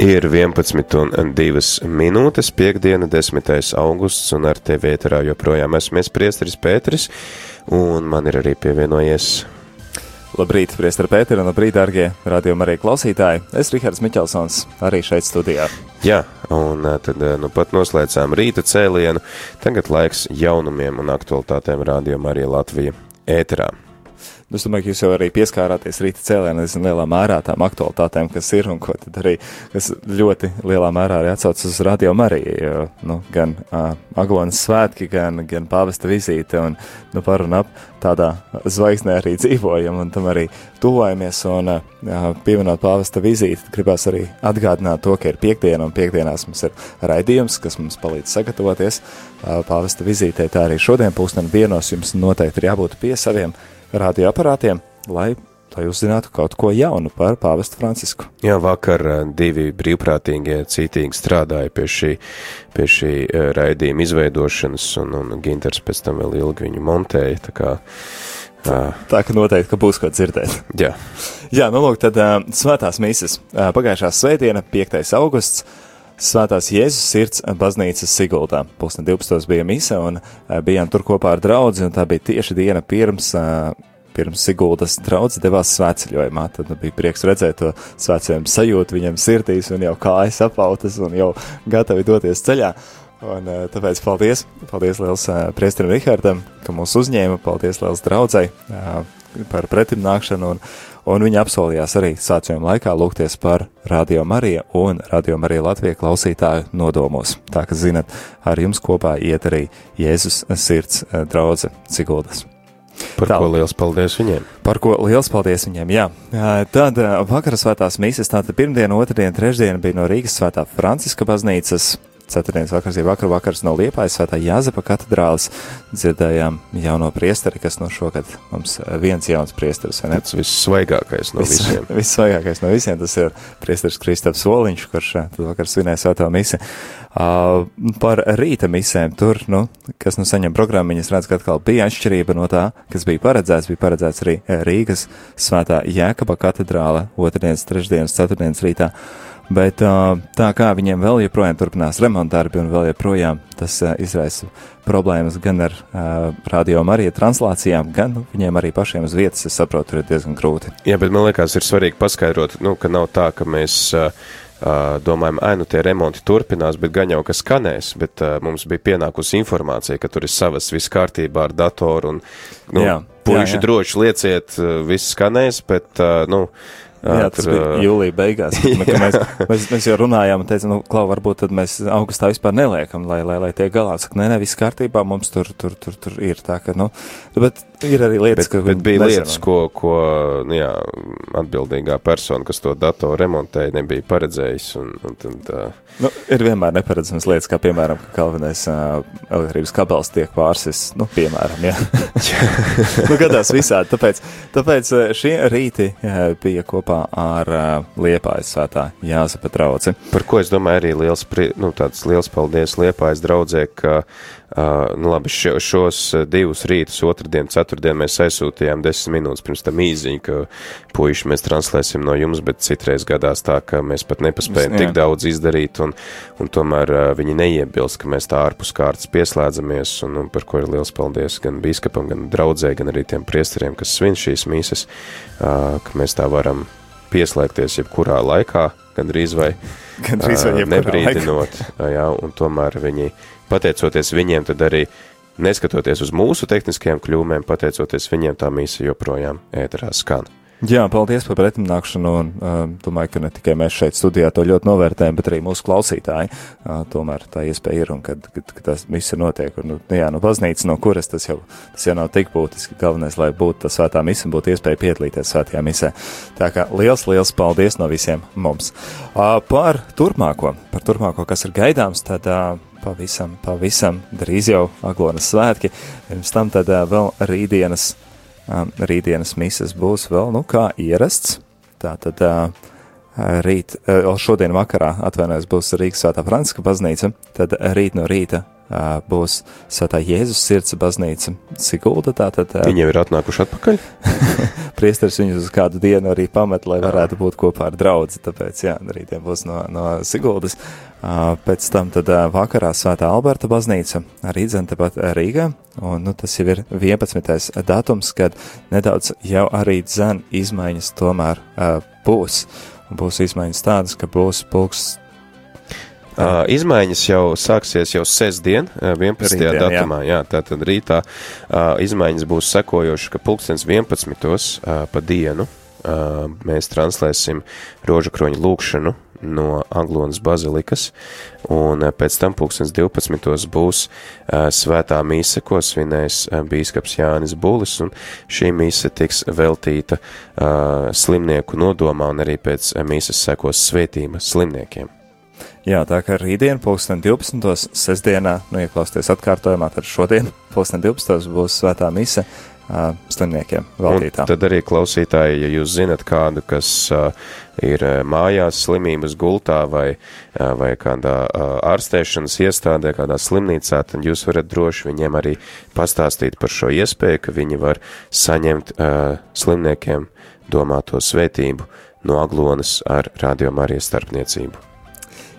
Ir 11 un 2 minūtes, piekdiena, 10. augusts, un ar tevi ēterā joprojām esmu es priesteris Pēteris, un man ir arī pievienojies. Labrīt, priesteri Pēteri, un labrīt, dārgie radījuma arī klausītāji. Es Rihards Miķelsons, arī šeit studijā. Jā, un tad nu pat noslēdzām rīta cēlienu, tagad laiks jaunumiem un aktualitātēm rādījuma arī Latvija ēterā. Nu, es domāju, ka jūs jau arī pieskārāties rīta cēlienā, nezinu, lielā mērā tām aktualitātēm, kas ir un ko tad arī, kas ļoti lielā mērā arī atsaucas uz radio Mariju, jo, nu, gan uh, Aglonas svētki, gan, gan pāvesta vizīte un, nu, par un ap tādā zvaigznē arī dzīvojam un tam arī tuvojamies un uh, pievienot pāvesta vizīti, gribās arī atgādināt to, ka ir piekdiena un piekdienās mums ir raidījums, kas mums palīdz sagatavoties uh, pāvesta vizītē, tā arī šodien pūksteni dienos jums noteikti ir jābūt pie saviem radioaparātiem, lai, lai uzzinātu kaut ko jaunu par pāvestu Francisku. Jā, vakar divi brīvprātīgie cītīgi strādāja pie šī, pie šī raidījuma izveidošanas, un, un Ginters pēc tam vēl ilgi viņu montēja, tā kā Tā, tā ka noteikti, ka būs ko dzirdēt. Jā, Jā nu lūk, tad uh, svētās mīsas. Uh, pagājušā svētdiena, 5. augusts, Svētās Jēzus sirds baznīcas Siguldā. Pusne 12. bija misa un bijām tur kopā ar draudzi, un tā bija tieši diena pirms, pirms Siguldas draudz devās svētceļojumā. Tad bija prieks redzēt to svētceļojumu sajūtu viņam sirdīs un jau kājas apautas un jau gatavi doties ceļā. Un, tāpēc paldies, paldies liels priesterim Rihardam, ka mūs uzņēma, paldies liels draudzai par pretimnākšanu un, un viņa apsolījās arī sācījuma laikā lūgties par Radio Mariju un Radio Mariju Latviju klausītāju nodomos. Tā ka, zinat, ar jums kopā iet arī Jēzus sirds draudze Siguldas. Par Tā. ko liels paldies viņiem? Par ko liels paldies viņiem, jā. Tad vakara svētās mīsas, tātad pirmdiena, otrdiena, trešdiena bija no Rīgas svētā Franciska baznīcas ceturtdienas vakars, ja vakar vakars no Liepājas svētā Jāzepa katedrālis, dzirdējām jauno priesteri, kas no šogad mums viens jauns priesteris, vai ne? Tas vissvaigākais no Viss- visiem. Vissvaigākais no visiem, tas ir priesteris Kristaps Soliņš, kurš eh, tad vakar svinēja svētā misi. Uh, par rīta misēm tur, nu, kas nu saņem programmiņas, redz, ka atkal bija atšķirība no tā, kas bija paredzēts, bija paredzēts arī eh, Rīgas svētā Jēkaba katedrāle otrdienas, trešdienas, ceturtdienas rītā. Bet tā kā viņiem vēl joprojām turpinās remontdarbi un vēl joprojām tas izraisa problēmas gan ar radio Marija translācijām, gan nu, viņiem arī pašiem uz vietas, es saprotu, ir diezgan grūti. Jā, bet man liekas, ir svarīgi paskaidrot, nu, ka nav tā, ka mēs uh, domājam, ai, nu tie remonti turpinās, bet gan jau kas skanēs, bet uh, mums bija pienākusi informācija, ka tur ir savas viss kārtībā ar datoru un, nu, Jā, puiši jā, jā. droši lieciet, uh, viss skanēs, bet, uh, nu, Jā, tas bija jūlijā beigās. mē- Mēs, mēs, mēs jau runājām, un teicām, nu, klau, varbūt tad mēs augustā vispār neliekam, lai, lai, lai tiek galā. Saka, nē, nē, viss kārtībā, mums tur, tur, tur, tur ir tā, ka, nu, bet ir arī lietas, Bet, bet bija nezinu. lietas, ko, ko nu, jā, atbildīgā persona, kas to datoru remontēja, nebija paredzējis. Un, un, tad, uh, Nu, ir vienmēr neparedzamas lietas, kā piemēram, ka galvenais uh, elektrības kabels tiek pārsis, nu, piemēram, jā. nu, gadās visādi. Tāpēc, tāpēc šie rīti bija kopā ar uh, Liepājas svētā Jāzepa drauci. Par ko es domāju, arī liels, pri- nu, tāds liels paldies Liepājas draudzē, ka, uh, nu labi, šo, šos divus rītus, otrdien, ceturtdien mēs aizsūtījām desmit minūtes pirms tam īziņu, ka puiši mēs translēsim no jums, bet citreiz gadās tā, ka mēs pat nepaspējam Jā. tik daudz izdarīt, un, un tomēr uh, viņi neiebilst, ka mēs tā ārpus kārtas pieslēdzamies, un, un par ko ir liels paldies gan bīskapam, gan draudzē, gan arī tiem priesteriem, kas svin šīs mīsas, uh, ka mēs tā varam pieslēgties jebkurā laikā, gandrīz vai Gan drīz vai nebrīdinot, jā, un tomēr viņi, pateicoties viņiem, tad arī neskatoties uz mūsu tehniskajām kļūmēm, pateicoties viņiem, tā mīsa joprojām ēterā skan. Jā, paldies par pretimnākšanu. Un, uh, domāju, ka ne tikai mēs šeit studijā to ļoti novērtējam, bet arī mūsu klausītāji. Uh, tomēr tā iespēja ir un kad, kad, kad tas viss notiek. Un, nu, jā, no baznīcas, no kuras tas jau, tas jau nav tik būtiski. Galvenais, lai būtu tā svētā mise un būtu iespēja piedalīties svētajā misē. Tā kā liels, liels paldies no visiem mums. Uh, par turpmāko, par turpmāko, kas ir gaidāms, tad. Uh, Pavisam, pavisam drīz jau Aglonas svētki. Pirms tam tad vēl rītdienas rītdienas mises būs vēl, nu, kā ierasts. Tātad uh, rīt, šodien vakarā, atvainojos, būs Rīgas svētā Franciska baznīca, tad rīt no rīta būs Svētā Jēzus sirds baznīca Sigulda. Tātad, Viņi jau ir atnākuši atpakaļ. Priesteris viņus uz kādu dienu arī pamet, lai varētu būt kopā ar draugu. Tāpēc, jā, arī tiem būs no, no Siguldas. Pēc tam tad vakarā Svētā Alberta baznīca arī dzenta pat Rīgā. Un, nu, tas jau ir 11. datums, kad nedaudz jau arī dzen izmaiņas tomēr būs. Būs izmaiņas tādas, ka būs pulks Uh, izmaiņas jau sāksies jau sestdien, 11. Rītdien, datumā. Jā. jā, tātad rītā uh, izmaiņas būs sekojošas, ka pulkstens 11. Uh, pa dienu uh, mēs translēsim rožu kroņu lūkšanu no Anglonas bazilikas, un pēc tam pulkstens 12. būs uh, svētā mise, ko svinēs uh, bīskaps Jānis Bulis, un šī mise tiks veltīta uh, slimnieku nodomā, un arī pēc mises sekos svētība slimniekiem. Jā, tā kā rītdien, pulksten 12. sestdienā, nu, ieklausties atkārtojumā, tad šodien, pulksten 12. būs svētā mise uh, slimniekiem valdītā. Un tad arī klausītāji, ja jūs zinat kādu, kas uh, ir mājās slimības gultā vai, uh, vai kādā uh, ārstēšanas iestādē, kādā slimnīcā, tad jūs varat droši viņiem arī pastāstīt par šo iespēju, ka viņi var saņemt uh, slimniekiem domāto svētību no aglonas ar Radio Marijas starpniecību.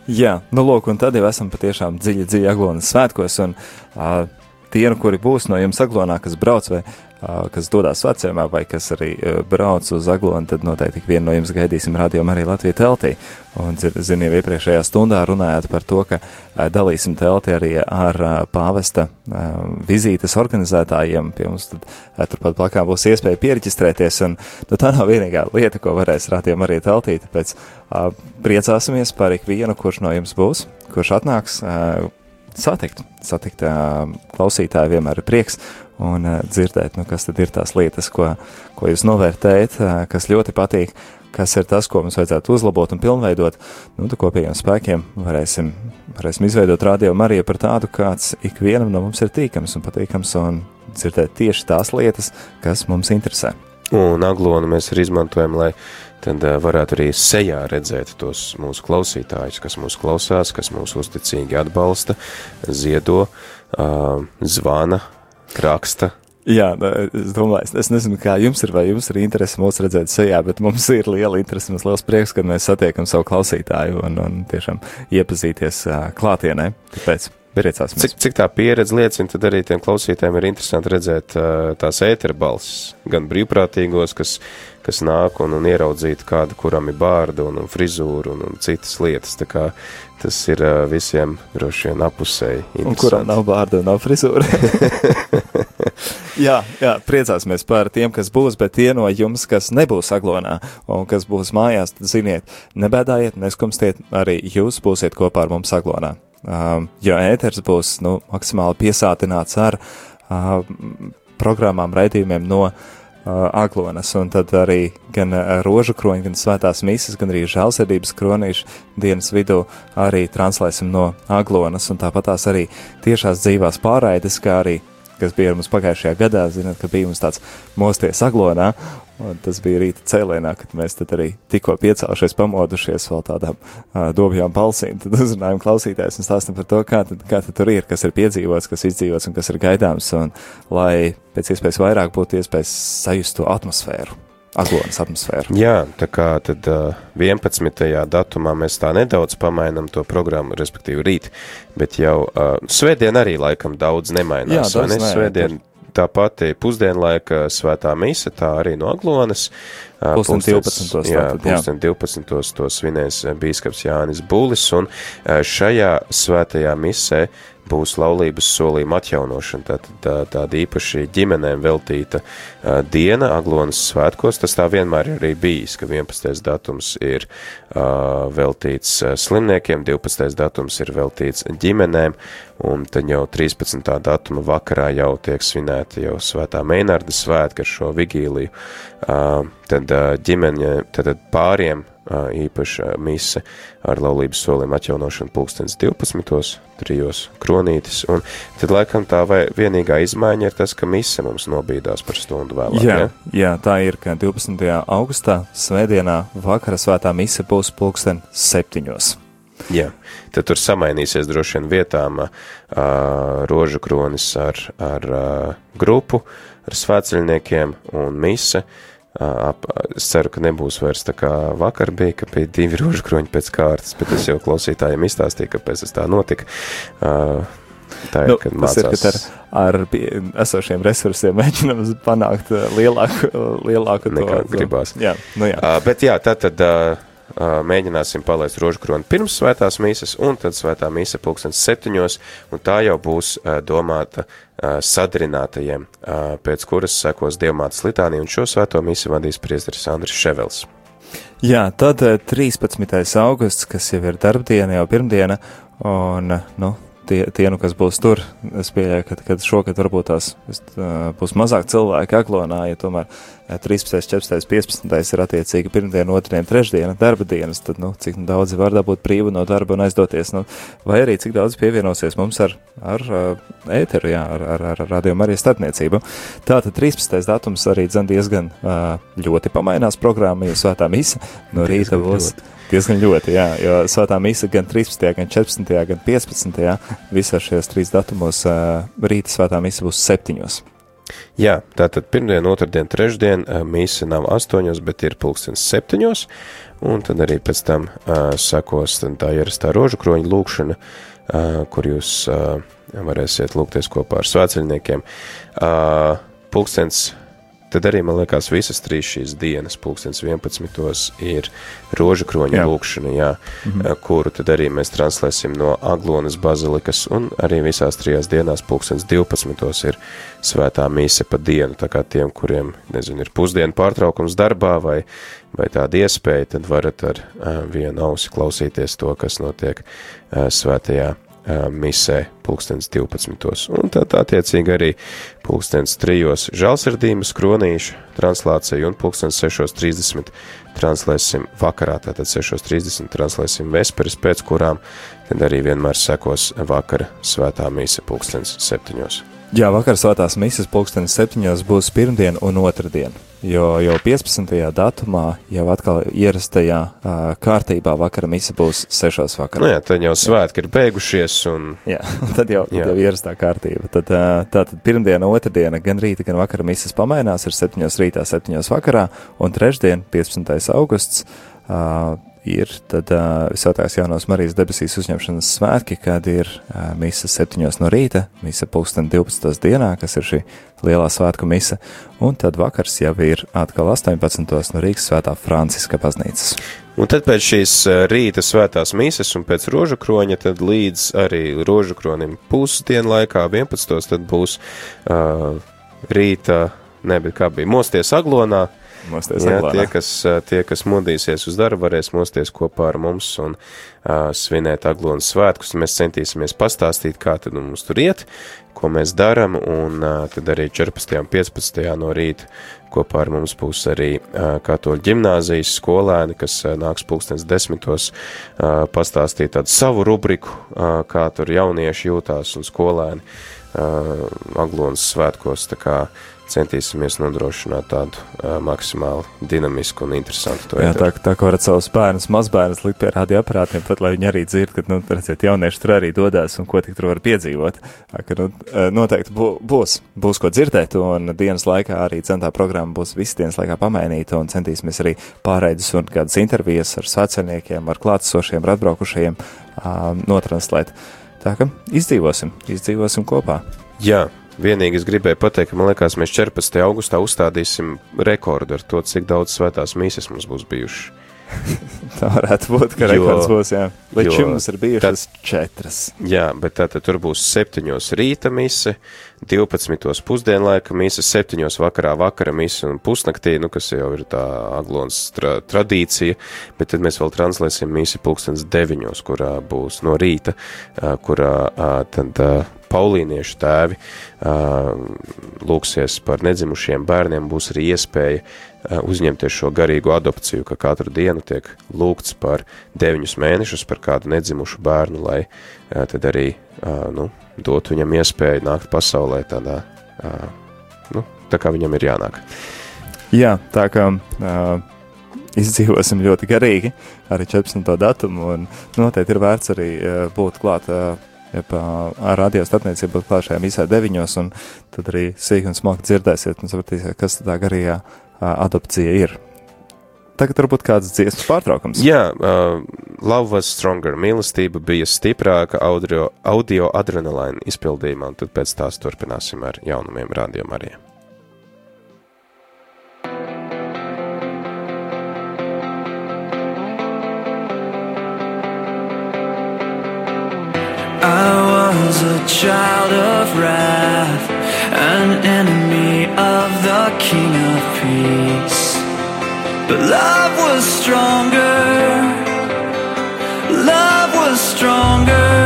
Jā, nu lūk, un tad jau esam patiešām dziļi, dziļi Aglonas svētkos, un uh, tie, nu, kuri būs no jums Aglonā, kas brauc vai uh, kas dodas vecumā, vai kas arī uh, brauc uz Aglonu, tad noteikti vienu no jums gaidīsim rādījumu arī Latviju teltī. Un, zinu, jau iepriekšējā stundā runājāt par to, ka uh, dalīsim telti arī ar uh, pāvesta uh, vizītes organizētājiem. Pie mums tad uh, turpat blakā būs iespēja pierģistrēties, un nu, tā nav vienīgā lieta, ko varēs rādījumu arī teltī, tāpēc uh, priecāsimies par ikvienu, kurš no jums būs, kurš atnāks. Uh, satikt. Satikt klausītāju vienmēr ir prieks un dzirdēt, nu, kas tad ir tās lietas, ko, ko jūs novērtējat, kas ļoti patīk, kas ir tas, ko mums vajadzētu uzlabot un pilnveidot. Nu, tad kopējiem spēkiem varēsim, varēsim izveidot rādījumu arī par tādu, kāds ikvienam no mums ir tīkams un patīkams un dzirdēt tieši tās lietas, kas mums interesē. Un aglonu mēs arī izmantojam, lai tad varētu arī sejā redzēt tos mūsu klausītājus, kas mūs klausās, kas mūs uzticīgi atbalsta, ziedo, zvana, raksta. Jā, es domāju, es nezinu, kā jums ir, vai jums ir interese mūs redzēt sejā, bet mums ir liela interese, mums liels prieks, kad mēs satiekam savu klausītāju un, un tiešām iepazīties klātienē. Tāpēc priecāsimies. Cik, cik tā pieredze liecina, tad arī tiem klausītājiem ir interesanti redzēt tās ētera balsis, gan brīvprātīgos, kas kas nāk un, un ieraudzīt kādu, kuram ir bārda un, un frizūra un, un citas lietas. Tā kā tas ir uh, visiem droši vien apusēji. Un kuram nav bārda un nav frizūra. jā, jā, priecāsimies par tiem, kas būs, bet tie no jums, kas nebūs aglonā un kas būs mājās, tad ziniet, nebēdājiet, neskumstiet, arī jūs būsiet kopā ar mums aglonā. Um, jo ēters būs, nu, maksimāli piesātināts ar uh, programmām, raidījumiem no uh, Aglonas, un tad arī gan rožu kroņi, gan svētās misas, gan arī žēlsirdības kronīšu dienas vidū arī translēsim no Aglonas, un tāpat tās arī tiešās dzīvās pārraides, kā arī, kas bija mums pagājušajā gadā, zinot, ka bija mums tāds mosties Aglonā, Un tas bija rīta cēlienā, kad mēs tad arī tikko piecēlušies, pamodušies vēl tādām uh, dobjām balsīm. Tad uzrunājam klausītājus un stāstam par to, kā tad, kā tad tur ir, kas ir piedzīvots, kas izdzīvots un kas ir gaidāms. Un lai pēc iespējas vairāk būtu iespējas sajust to atmosfēru. Aglonas atmosfēru. Jā, tā kā tad uh, 11. datumā mēs tā nedaudz pamainam to programmu, respektīvi rīt, bet jau uh, svētdien arī laikam daudz nemainās. Jā, daudz ne? Svētdien tā pati pusdienlaika svētā mise, tā arī no Aglonas. Pulksten 12. Jā, pulksten 12. to svinēs bīskaps Jānis Bulis, un šajā svētajā misē būs laulības solījuma atjaunošana, tātad tā, tāda īpaši ģimenēm veltīta uh, diena Aglonas svētkos, tas tā vienmēr ir arī bijis, ka 11. datums ir uh, veltīts slimniekiem, 12. datums ir veltīts ģimenēm, un tad jau 13. datuma vakarā jau tiek svinēta jau svētā Meinarda svētka ar šo vigīliju, uh, tad ģimeņa, tad pāriem īpaša mise ar laulības solim atjaunošanu pulkstens 12. trijos kronītis, un tad laikam tā vai vienīgā izmaiņa ir tas, ka mise mums nobīdās par stundu vēlāk. Jā, ja? jā tā ir, ka 12. augustā svētdienā vakara svētā mise būs pulksten septiņos. Jā, tad tur samainīsies droši vien vietām uh, rožu kronis ar, ar uh, grupu, ar svētceļniekiem un mise. Uh, ap, es ceru, ka nebūs vairs tā kā vakar bija, ka bija divi rožu kroņi pēc kārtas, bet es jau klausītājiem izstāstīju, kāpēc tas tā notika. Uh, Tā ir, nu, kad mācās. Ir, kad ar, ar esošiem resursiem mēģinam panākt lielāku, lielāku nekā to, gribās. Jā, nu jā. Uh, bet jā, tā tad. Uh, mēģināsim palaist rožu kroni pirms svētās mīsas, un tad svētā mīsa pulkstens septiņos, un tā jau būs domāta sadarinātajiem, pēc kuras sekos dievmātas litānija, un šo svēto mīsu vadīs priesteris Andris Ševels. Jā, tad 13. augusts, kas jau ir darbdiena, jau pirmdiena, un, nu, tie, tie nu, kas būs tur, es pieļauju, ka, ka šogad varbūt tās būs mazāk cilvēki aglonā, ja tomēr 13., 14., 15. ir attiecīgi pirmdiena, otrdiena, trešdiena, darba dienas, tad, nu, cik daudzi var dabūt brīvu no darba un aizdoties, nu, vai arī cik daudz pievienosies mums ar, ar ēteru, jā, ar, ar, ar radiomu arī starpniecību. Tātad 13. datums arī dzen diezgan ļoti pamainās programma, jo svētā misa no rīta būs. Ļoti Diezgan ļoti, jā, jo svētā misa gan 13., gan 14., gan 15. visās šajos trīs datumos rīta svētā misa būs septiņos. Jā, tātad pirmdien, otrdien, trešdien mīsa nav astoņos, bet ir pulkstens septiņos, un tad arī pēc tam uh, sakos tā ierastā rožu kroņa lūkšana, uh, kur jūs uh, varēsiet lūgties kopā ar svēceļniekiem. Uh, pulkstens Tad arī, man liekas, visas trīs šīs dienas, pulkstens 11. ir rožu kroņa jā. lūkšana, jā, mm -hmm. kuru tad arī mēs translēsim no Aglonas bazilikas, un arī visās trijās dienās pulkstens 12. ir svētā mise pa dienu, tā kā tiem, kuriem, nezinu, ir pusdienu pārtraukums darbā vai, vai tāda iespēja, tad varat ar uh, vienu ausi klausīties to, kas notiek uh, svētajā misē pulkstens 12. Un tad attiecīgi arī pulkstens 3. žalsirdības kronīšu translācija un pulkstens 6.30 translēsim vakarā, tātad 6.30 translēsim vesperes, pēc kurām tad arī vienmēr sekos vakara svētā mīsa pulkstens 7. Jā, vakar svētās misijas pulkstenis septiņos būs pirmdien un otrdien, jo jau 15. datumā jau atkal ierastajā uh, kārtībā vakara misija būs sešos vakarā. Nu jā, tad jau svētki ir beigušies un... Jā, tad jau, jā. jau ierastā kārtība. Tad, uh, tātad pirmdiena, otrdiena, gan rīta, gan vakara misijas pamainās, ir septiņos rītā, septiņos vakarā, un trešdien, 15. augusts, uh, ir tad uh, Svētās jaunās Marijas debesīs uzņemšanas svētki, kad ir uh, misa 7 no rīta, misa pulksten 12. dienā, kas ir šī lielā svētku misa, un tad vakars jau ir atkal 18. no Rīgas svētā Franciska baznīcas. Un tad pēc šīs rīta svētās mises un pēc rožu kroņa, tad līdz arī rožu kronim pusdienu laikā, 11. tad būs uh, rīta, ne, bet kā bija, mosties aglonā, Mosties Jā, tie, kas, tie, kas modīsies uz darbu, varēs mosties kopā ar mums un uh, svinēt aglonas svētkus. Mēs centīsimies pastāstīt, kā tad mums tur iet, ko mēs darām, un uh, tad arī 14. un 15. no rīta kopā ar mums būs arī uh, katoļu ģimnāzijas skolēni, kas uh, nāks pulkstens desmitos uh, pastāstīt tādu savu rubriku, uh, kā tur jaunieši jūtās un skolēni uh, aglonas svētkos, tā kā uh, centīsimies nodrošināt tādu uh, maksimāli dinamisku un interesantu to. Jā, tā, tā kā varat savus bērnus, mazbērnus likt pie radioaparātiem, pat lai viņi arī dzird, ka, nu, redziet, jaunieši tur arī dodās un ko tik tur var piedzīvot. Tā, ka, nu, noteikti būs, būs ko dzirdēt, un dienas laikā arī centā programma būs visas dienas laikā pamainīta, un centīsimies arī pārēdus un kādas intervijas ar svētceļniekiem, ar klātesošiem, ar atbraukušajiem um, notranslēt. Tā ka izdzīvosim, izdzīvosim kopā. Jā, Vienīgi es gribēju pateikt, ka man liekas, mēs 14. augustā uzstādīsim rekordu ar to, cik daudz svētās mīsas mums būs bijušas. tā varētu būt, ka rekords būs, jā. Līdz šim mums ir bijušas tad, četras. Jā, bet tātad tur būs septiņos rīta mise, 12. pusdienlaika mise, 7. vakarā vakara mise un pusnaktī, nu, kas jau ir tā aglons tra tradīcija, bet tad mēs vēl translēsim misi pulkstens 9, kurā būs no rīta, kurā tad paulīniešu tēvi lūksies par nedzimušiem bērniem, būs arī iespēja uzņemties šo garīgu adopciju, ka katru dienu tiek lūgts par deviņus mēnešus par kādu nedzimušu bērnu, lai tad arī nu, dotu viņam iespēju nākt pasaulē tādā, nu, tā kā viņam ir jānāk. Jā, tā kā uh, izdzīvosim ļoti garīgi arī 14. datumu, un noteikti ir vērts arī uh, būt klāt. Uh, Jeb, ar radio starpniecību būt klāt šajā misē deviņos, un tad arī sīk un smalki dzirdēsiet un sapratīsiet, kas tā garīgā adopcija ir. Tagad varbūt kāds dziesmas pārtraukums. Jā, uh, Love was stronger, mīlestība bija stiprāka audio, audio adrenalīna izpildījumā, un tad pēc tās turpināsim ar jaunumiem radio Marijā. I was a child of wrath, an enemy of the King of Peace. But love was stronger, love was stronger.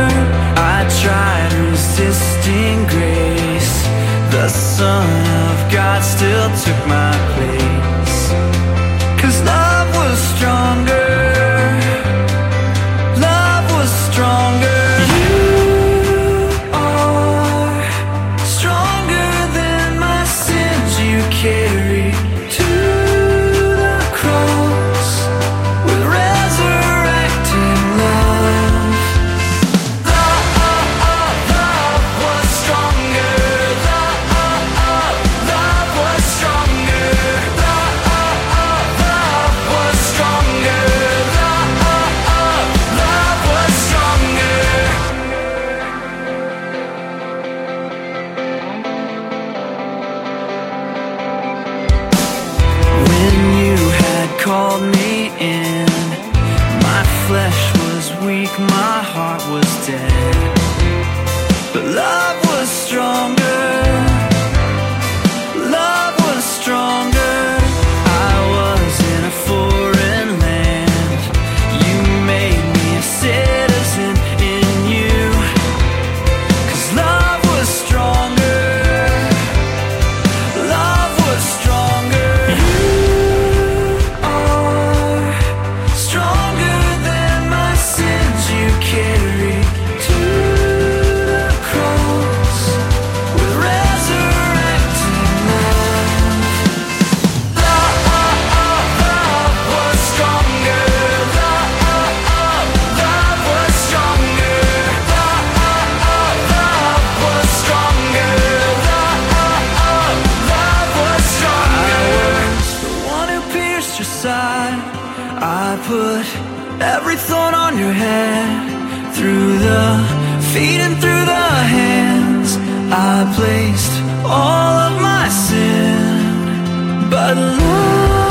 In, my flesh was weak, my heart was dead. But love I put every thorn on your head. Through the feet and through the hands. I placed all of my sin. But love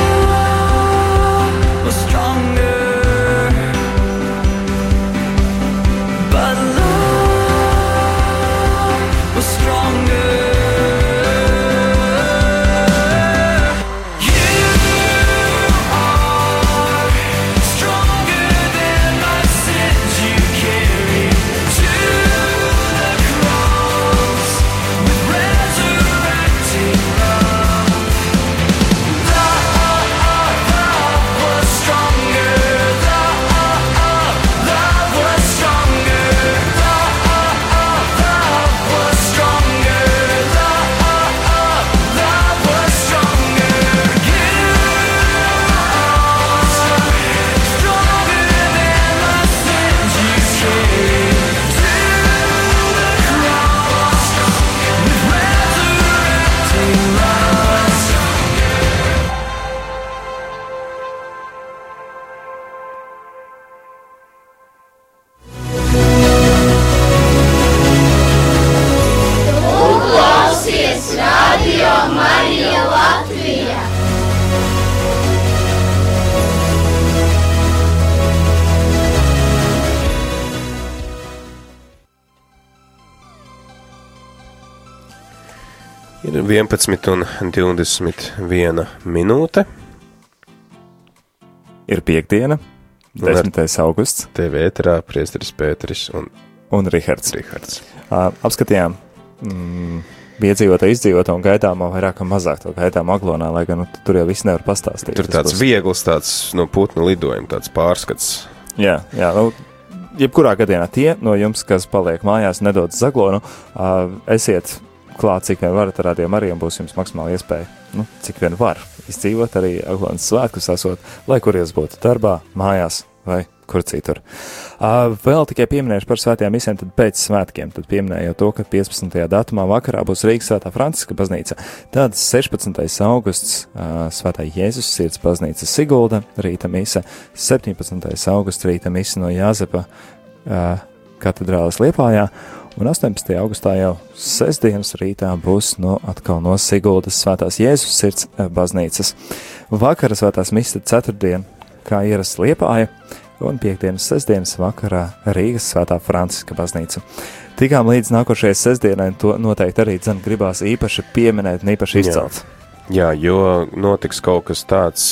11 un 21 minūte. Ir piekdiena, Un ar- 10. augusts TV ēterā priesteris Pēteris un un Rihards. Rihards. Uh, apskatījām mm, piedzīvotā, izdzīvotā un gaidāmā vairāk vai mazāk to gaidāmā aglonā, lai gan nu, tur jau viss nevar pastāstīt. Tur tāds būs- viegls, tāds no putnu lidojuma, tāds pārskats. Jā, jā nu, jebkurā gadījumā tie no jums, kas paliek mājās, nedodas zaglonu, uh, esiet klāt, cik vien varat ar tādiem arī, un būs jums maksimāli iespēja, nu, cik vien var izdzīvot arī Aglonas svētkus, esot, lai kur jūs būtu darbā, mājās vai kur citur. Uh, vēl tikai pieminēšu par svētajām misēm, tad pēc svētkiem. Tad pieminēju to, ka 15. datumā vakarā būs Rīgas svētā Franciska baznīca. Tad 16. augusts uh, svētā Jēzus sirds baznīca Sigulda, rīta mise, 17. augusts rīta mise no Jāzepa uh, katedrāles Liepājā. Un 18. augustā jau sestdienas rītā būs no atkal no Siguldas svētās Jēzus sirds baznīcas. Vakara svētās misija ceturtdien, kā ierasts Liepāja, un piekdienas sestdienas vakarā Rīgas svētā Franciska baznīca. Tikām līdz nākošajai sestdienai, to noteikti arī dzen gribās īpaši pieminēt un īpaši izcelt. Jā, jo notiks kaut kas tāds,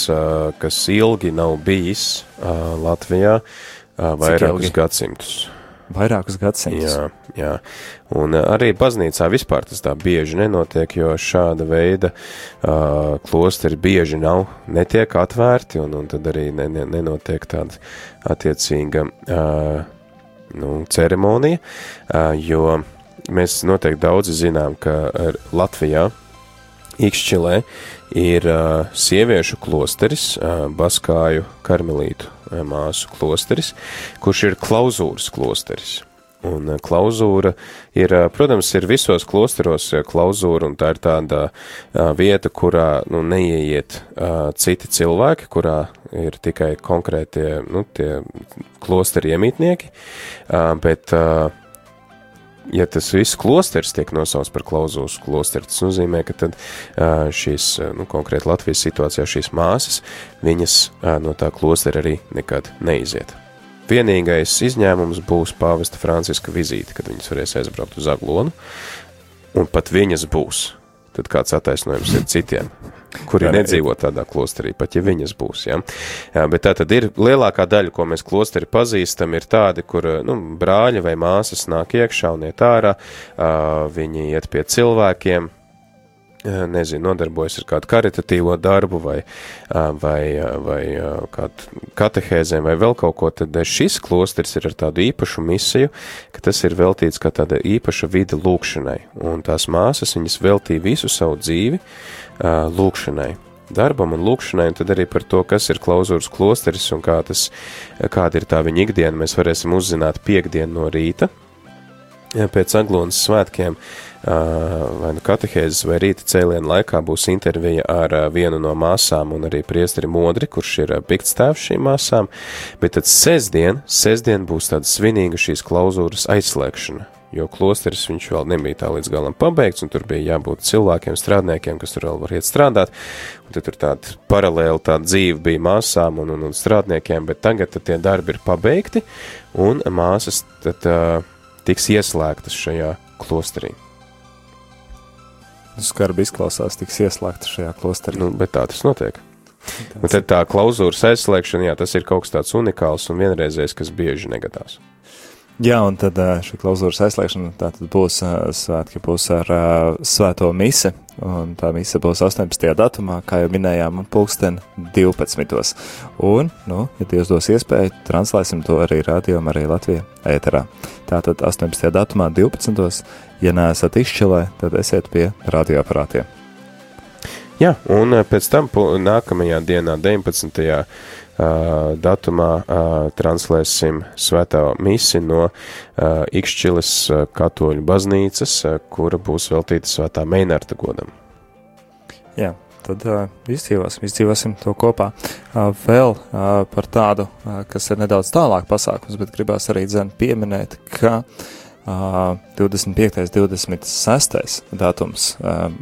kas ilgi nav bijis Latvijā, vairākus gadsimtus. Vairākus gadsimtus. Jā, jā. Un uh, arī baznīcā vispār tas tā bieži nenotiek, jo šāda veida uh, klosteri bieži nav, netiek atvērti, un, un tad arī ne, ne, nenotiek tāda attiecīga uh, nu, ceremonija, uh, jo mēs noteikti daudzi zinām, ka Latvijā Ikšķilē ir uh, sieviešu klosteris, uh, Baskāju karmelītu uh, māsu klosteris, kurš ir klauzūras klosteris. Un uh, klauzūra ir, uh, protams, ir visos klosteros uh, klauzūra, un tā ir tāda uh, vieta, kurā nu, neieiet uh, citi cilvēki, kurā ir tikai konkrētie nu, klosteri iemītnieki, uh, bet uh, ja tas viss klosters tiek nosaukts par klauzūras klosteru, tas nozīmē, ka tad šīs, nu, konkrēti Latvijas situācijā šīs māsas, viņas no tā klostera arī nekad neiziet. Vienīgais izņēmums būs pāvesta Franciska vizīte, kad viņas varēs aizbraukt uz Aglonu, un pat viņas būs. Tad kāds attaisnojums ir citiem, kuri ne- nedzīvo tādā klosterī, pat ja viņas būs. Ja? Jā, bet tā tad ir lielākā daļa, ko mēs klosteri pazīstam, ir tādi, kur nu, brāļi vai māsas nāk iekšā un iet ārā, viņi iet pie cilvēkiem, nezinu, nodarbojas ar kādu karitatīvo darbu vai, ā, vai, ā, vai kādu katehēzēm vai vēl kaut ko, tad šis klosters ir ar tādu īpašu misiju, ka tas ir veltīts kā tāda īpaša vide lūkšanai, un tās māsas, viņas veltīja visu savu dzīvi lūkšanai darbam un lūkšanai, un tad arī par to, kas ir klauzūras klosteris un kā tas, kāda ir tā viņa ikdiena, mēs varēsim uzzināt piekdienu no rīta. Pēc Aglonas svētkiem vai nu katehēzes vai rīta cēlienu laikā būs intervija ar vienu no māsām un arī priesteri Modri, kurš ir ā, piktstāvs šīm māsām, bet tad sestdien, sestdien būs tāda svinīga šīs klauzūras aizslēgšana, jo klosteris viņš vēl nebija tā līdz galam pabeigts, un tur bija jābūt cilvēkiem, strādniekiem, kas tur vēl var iet strādāt, un tad tur tāda paralēli tā dzīve bija māsām un, un, un strādniekiem, bet tagad tie darbi ir pabeigti, un māsas tad uh, tiks ieslēgtas šajā klosterī. Skarbi izklausās, tiks ieslēgta šajā klosterī. Nu, bet tā tas notiek. Un tad tā klauzūras aizslēgšana, jā, tas ir kaut kas tāds unikāls un vienreizējs, kas bieži negadās. Jā, un tad ā, šī klauzūras aizslēgšana būs ā, svētki, būs ar ā, svēto mise, un tā mise būs 18. datumā, kā jau minējām, pulksten 12. Un, nu, ja Dievs dos iespēju, translēsim to arī rādījumā, arī Latvijā ēterā. Tātad 18. datumā 12. Ja neesat izšķilē, tad esiet pie radioaparātiem. Jā, un eh, pēc tam nākamajā dienā, 19. Datumā, translēsim svētā misi no Ikšķiles katoļu baznīcas, kura būs veltīta svētā Meinarta godam. Jā, tad uh, izdzīvosim, izdzīvosim to kopā. Uh, vēl uh, par tādu, uh, kas ir nedaudz tālāk pasākums, bet gribās arī dzen pieminēt, ka uh, 25. 26. datums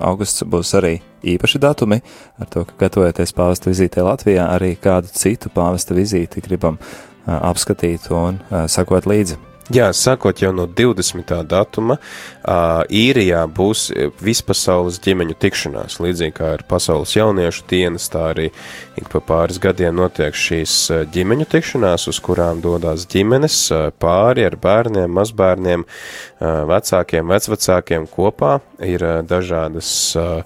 augusts būs arī īpaši datumi, ar to, ka gatavojoties pāvesta vizītē Latvijā, arī kādu citu pāvesta vizīti gribam apskatīt un sakot līdzi. Jā, sākot jau no 20. datuma, ā, īrijā būs vispasaules ģimeņu tikšanās. Līdzīgi kā ir pasaules jauniešu dienas, tā arī ik pa pāris gadiem notiek šīs ģimeņu tikšanās, uz kurām dodas ģimenes pāri ar bērniem, mazbērniem, uh, vecākiem, vecvecākiem kopā. Ir uh, dažādas, uh,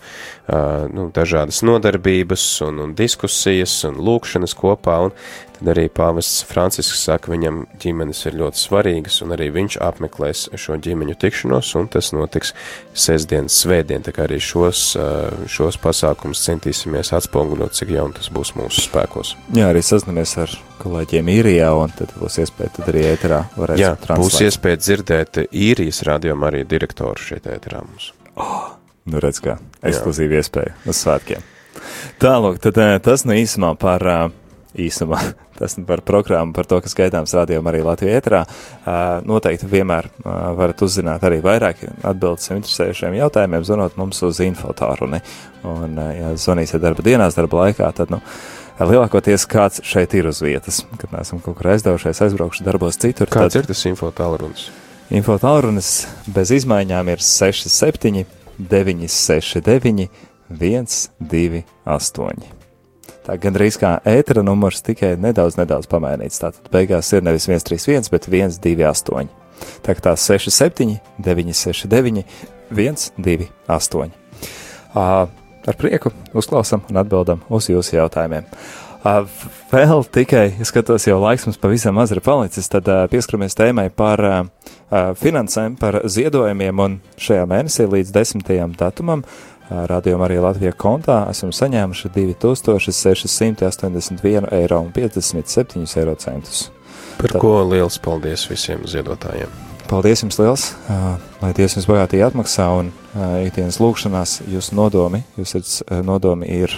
nu, dažādas nodarbības un, un diskusijas un lūkšanas kopā, un tad arī pāvests Francisks saka, viņam ģimenes ir ļoti svarīgas, un arī viņš apmeklēs šo ģimeņu tikšanos, un tas notiks sestdienas svētdien, tā kā arī šos, šos pasākumus centīsimies atspoguļot, cik jaun tas būs mūsu spēkos. Jā, arī sazināmies ar kolēģiem īrijā, un tad būs iespēja tad arī ēterā varēs Jā, būs translēt. iespēja dzirdēt īrijas radiom arī direktoru šeit ēterā mums. Nu, redz, kā ekskluzīva iespēja uz svētkiem. Tālāk, tad eh, tas nu īsumā par, eh, īsumā, tas nu par programmu, par to, kas gaidāms rādījumā arī Latvijā ēterā. Eh, Noteikti vienmēr varat uzzināt arī vairāk atbildes interesējušiem jautājumiem, zvanot mums uz infotāruni. Un, ja zvanīsiet darba dienās, darba laikā, tad, nu, lielākoties kāds šeit ir uz vietas, kad mēs esam kaut kur aizdevušies, aizbraukuši darbos citur. Kāds ir tas info tālrunis? Info tālrunis bez izmaiņām ir 67, 969, 128. Tā gandrīz kā ētera numurs tikai nedaudz, nedaudz pamainīts. Tātad beigās ir nevis 131, bet 128. Tā kā tās 67, 969, 128. Uh, ar prieku uzklausām un atbildam uz jūsu jautājumiem. Vēl tikai, ja skatos, jau laiks mums pavisam maz ir palicis, tad pieskaramies tēmai par finansēm, par ziedojumiem, un šajā mēnesī līdz 10. datumam radījumā arī Latvijā kontā esam saņēmuši 2681 eiro un 57 eiro centus. Par Tad- ko liels paldies visiem ziedotājiem. Paldies jums liels, lai Dievs jums bagātīgi atmaksā un ikdienas lūkšanās jūsu nodomi, jūsu uh, nodomi ir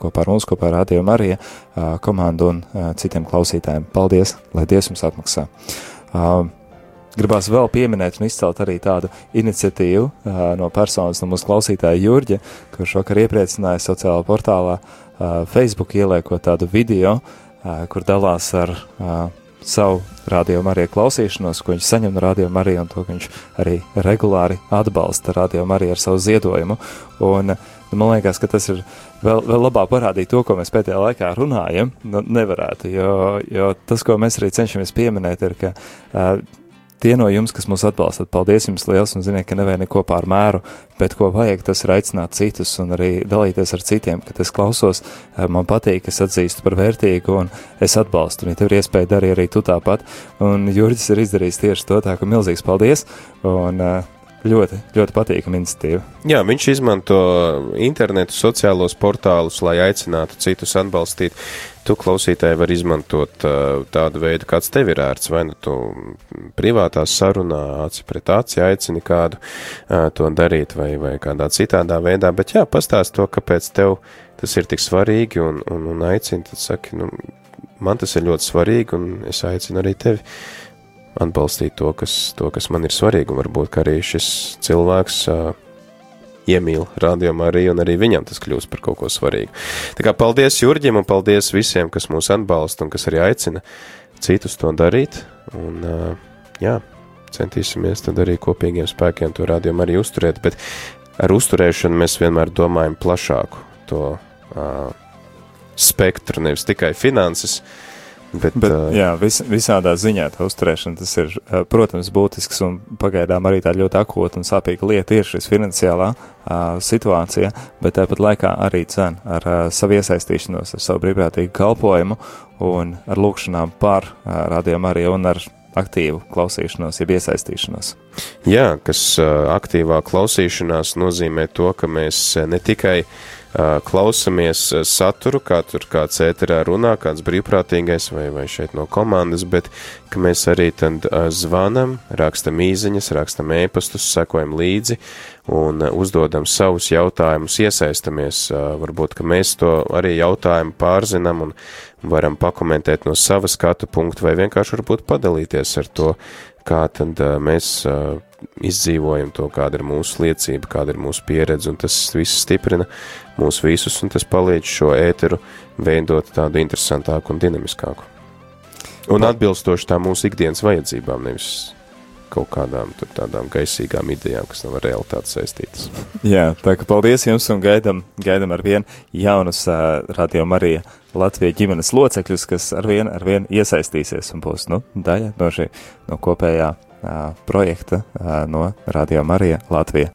kopā ar mums, kopā ar Radio Mariju uh, komandu un citiem klausītājiem. Paldies, lai Dievs jums atmaksā. Gribās vēl pieminēt un izcelt arī tādu iniciatīvu no personas, no mūsu klausītāja Jurģa, kurš vakar iepriecināja sociālā portālā Facebook ieliekot tādu video, kur dalās ar savu rādījumu arī klausīšanos, ko viņš saņem no rādījuma arī un to, viņš arī regulāri atbalsta rādījumu arī ar savu ziedojumu. Un, nu, man liekas, ka tas ir vēl, vēl labāk parādīt to, ko mēs pēdējā laikā runājam. Nu, nevarētu, jo, jo tas, ko mēs arī cenšamies pieminēt, ir, ka uh, tie no jums, kas mūs atbalstat, paldies jums liels un ziniet, ka nevajag neko pār mēru, bet ko vajag, tas ir aicināt citus un arī dalīties ar citiem, kad es klausos, eh, man patīk, es atzīstu par vērtīgu un es atbalstu, un ja tev ir iespēja darīt arī tu tāpat, un Jurģis ir izdarījis tieši to tā, ka milzīgs paldies, un eh, ļoti, ļoti patīkama iniciatīva. Jā, viņš izmanto internetu, sociālos portālus, lai aicinātu citus atbalstīt. Tu klausītāji var izmantot uh, tādu veidu, kāds tev ir ērts, vai nu tu privātā sarunā aci pret aci aicini kādu uh, to darīt, vai, vai kādā citādā veidā, bet jā, pastāst to, kāpēc tev tas ir tik svarīgi un, un, un aicini, tad saki, nu, man tas ir ļoti svarīgi un es aicinu arī tevi atbalstīt to, kas, to, kas man ir svarīgi, un varbūt, arī šis cilvēks uh, iemīl rādījumu arī, un arī viņam tas kļūst par kaut ko svarīgu. Tā kā paldies Jurģim, un paldies visiem, kas mūs atbalsta, un kas arī aicina citus to darīt, un uh, jā, centīsimies tad arī kopīgiem spēkiem to rādījumu arī uzturēt, bet ar uzturēšanu mēs vienmēr domājam plašāku to uh, spektru, nevis tikai finanses, bet, Bet, uh, jā, vis, visādā ziņā tā uzturēšana tas ir, protams, būtisks un pagaidām arī tā ļoti akūta un sāpīga lieta ir šis finansiālā uh, situācija, bet tāpat laikā arī cen ar uh, savu iesaistīšanos, ar savu brīvprātīgu kalpojumu un ar lūkšanām par uh, radījumu arī un ar aktīvu klausīšanos, jeb iesaistīšanos. Jā, kas uh, aktīvā klausīšanās nozīmē to, ka mēs ne tikai uh, klausamies uh, saturu, kā tur kāds ēterā runā, kāds brīvprātīgais vai, vai šeit no komandas, bet ka mēs arī tad uh, zvanam, rakstam īziņas, rakstam ēpastus, sekojam līdzi un uzdodam savus jautājumus, iesaistamies. Varbūt, ka mēs to arī jautājumu pārzinām un varam pakomentēt no sava skatu punktu vai vienkārši varbūt padalīties ar to, kā tad mēs izdzīvojam to, kāda ir mūsu liecība, kāda ir mūsu pieredze, un tas viss stiprina mūs visus, un tas palīdz šo ēteru veidot tādu interesantāku un dinamiskāku. Un atbilstoši tā mūsu ikdienas vajadzībām, nevis kaut kādām tur tādām gaisīgām idejām, kas nav ar realitāti saistītas. Jā, tā kā paldies jums un gaidam, gaidam ar vien jaunus uh, Radio Marija Latvijas ģimenes locekļus, kas ar vien, ar vien iesaistīsies un būs, nu, daļa no šī, no kopējā projekta no Radio Marija Latvija.